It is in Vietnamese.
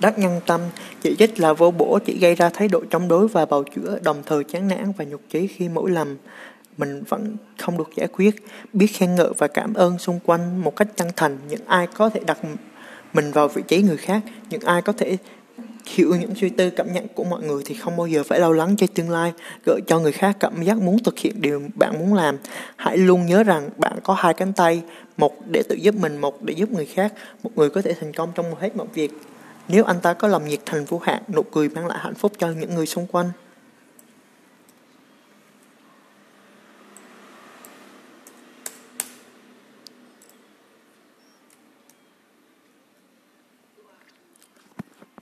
Đắc nhân tâm, chỉ trích là vô bổ chỉ gây ra thái độ chống đối và bào chữa, đồng thời chán nản và nhục trí khi mỗi lầm mình vẫn không được giải quyết. Biết khen ngợi và cảm ơn xung quanh một cách chân thành, những ai có thể đặt mình vào vị trí người khác, những ai có thể hiểu những suy tư cảm nhận của mọi người thì không bao giờ phải lo lắng cho tương lai. Gợi cho người khác cảm giác muốn thực hiện điều bạn muốn làm. Hãy luôn nhớ rằng bạn có hai cánh tay một để tự giúp mình một để giúp người khác. Một người có thể thành công trong hết mọi việc nếu anh ta có lòng nhiệt thành vô hạn nụ cười mang lại hạnh phúc cho những người xung quanh.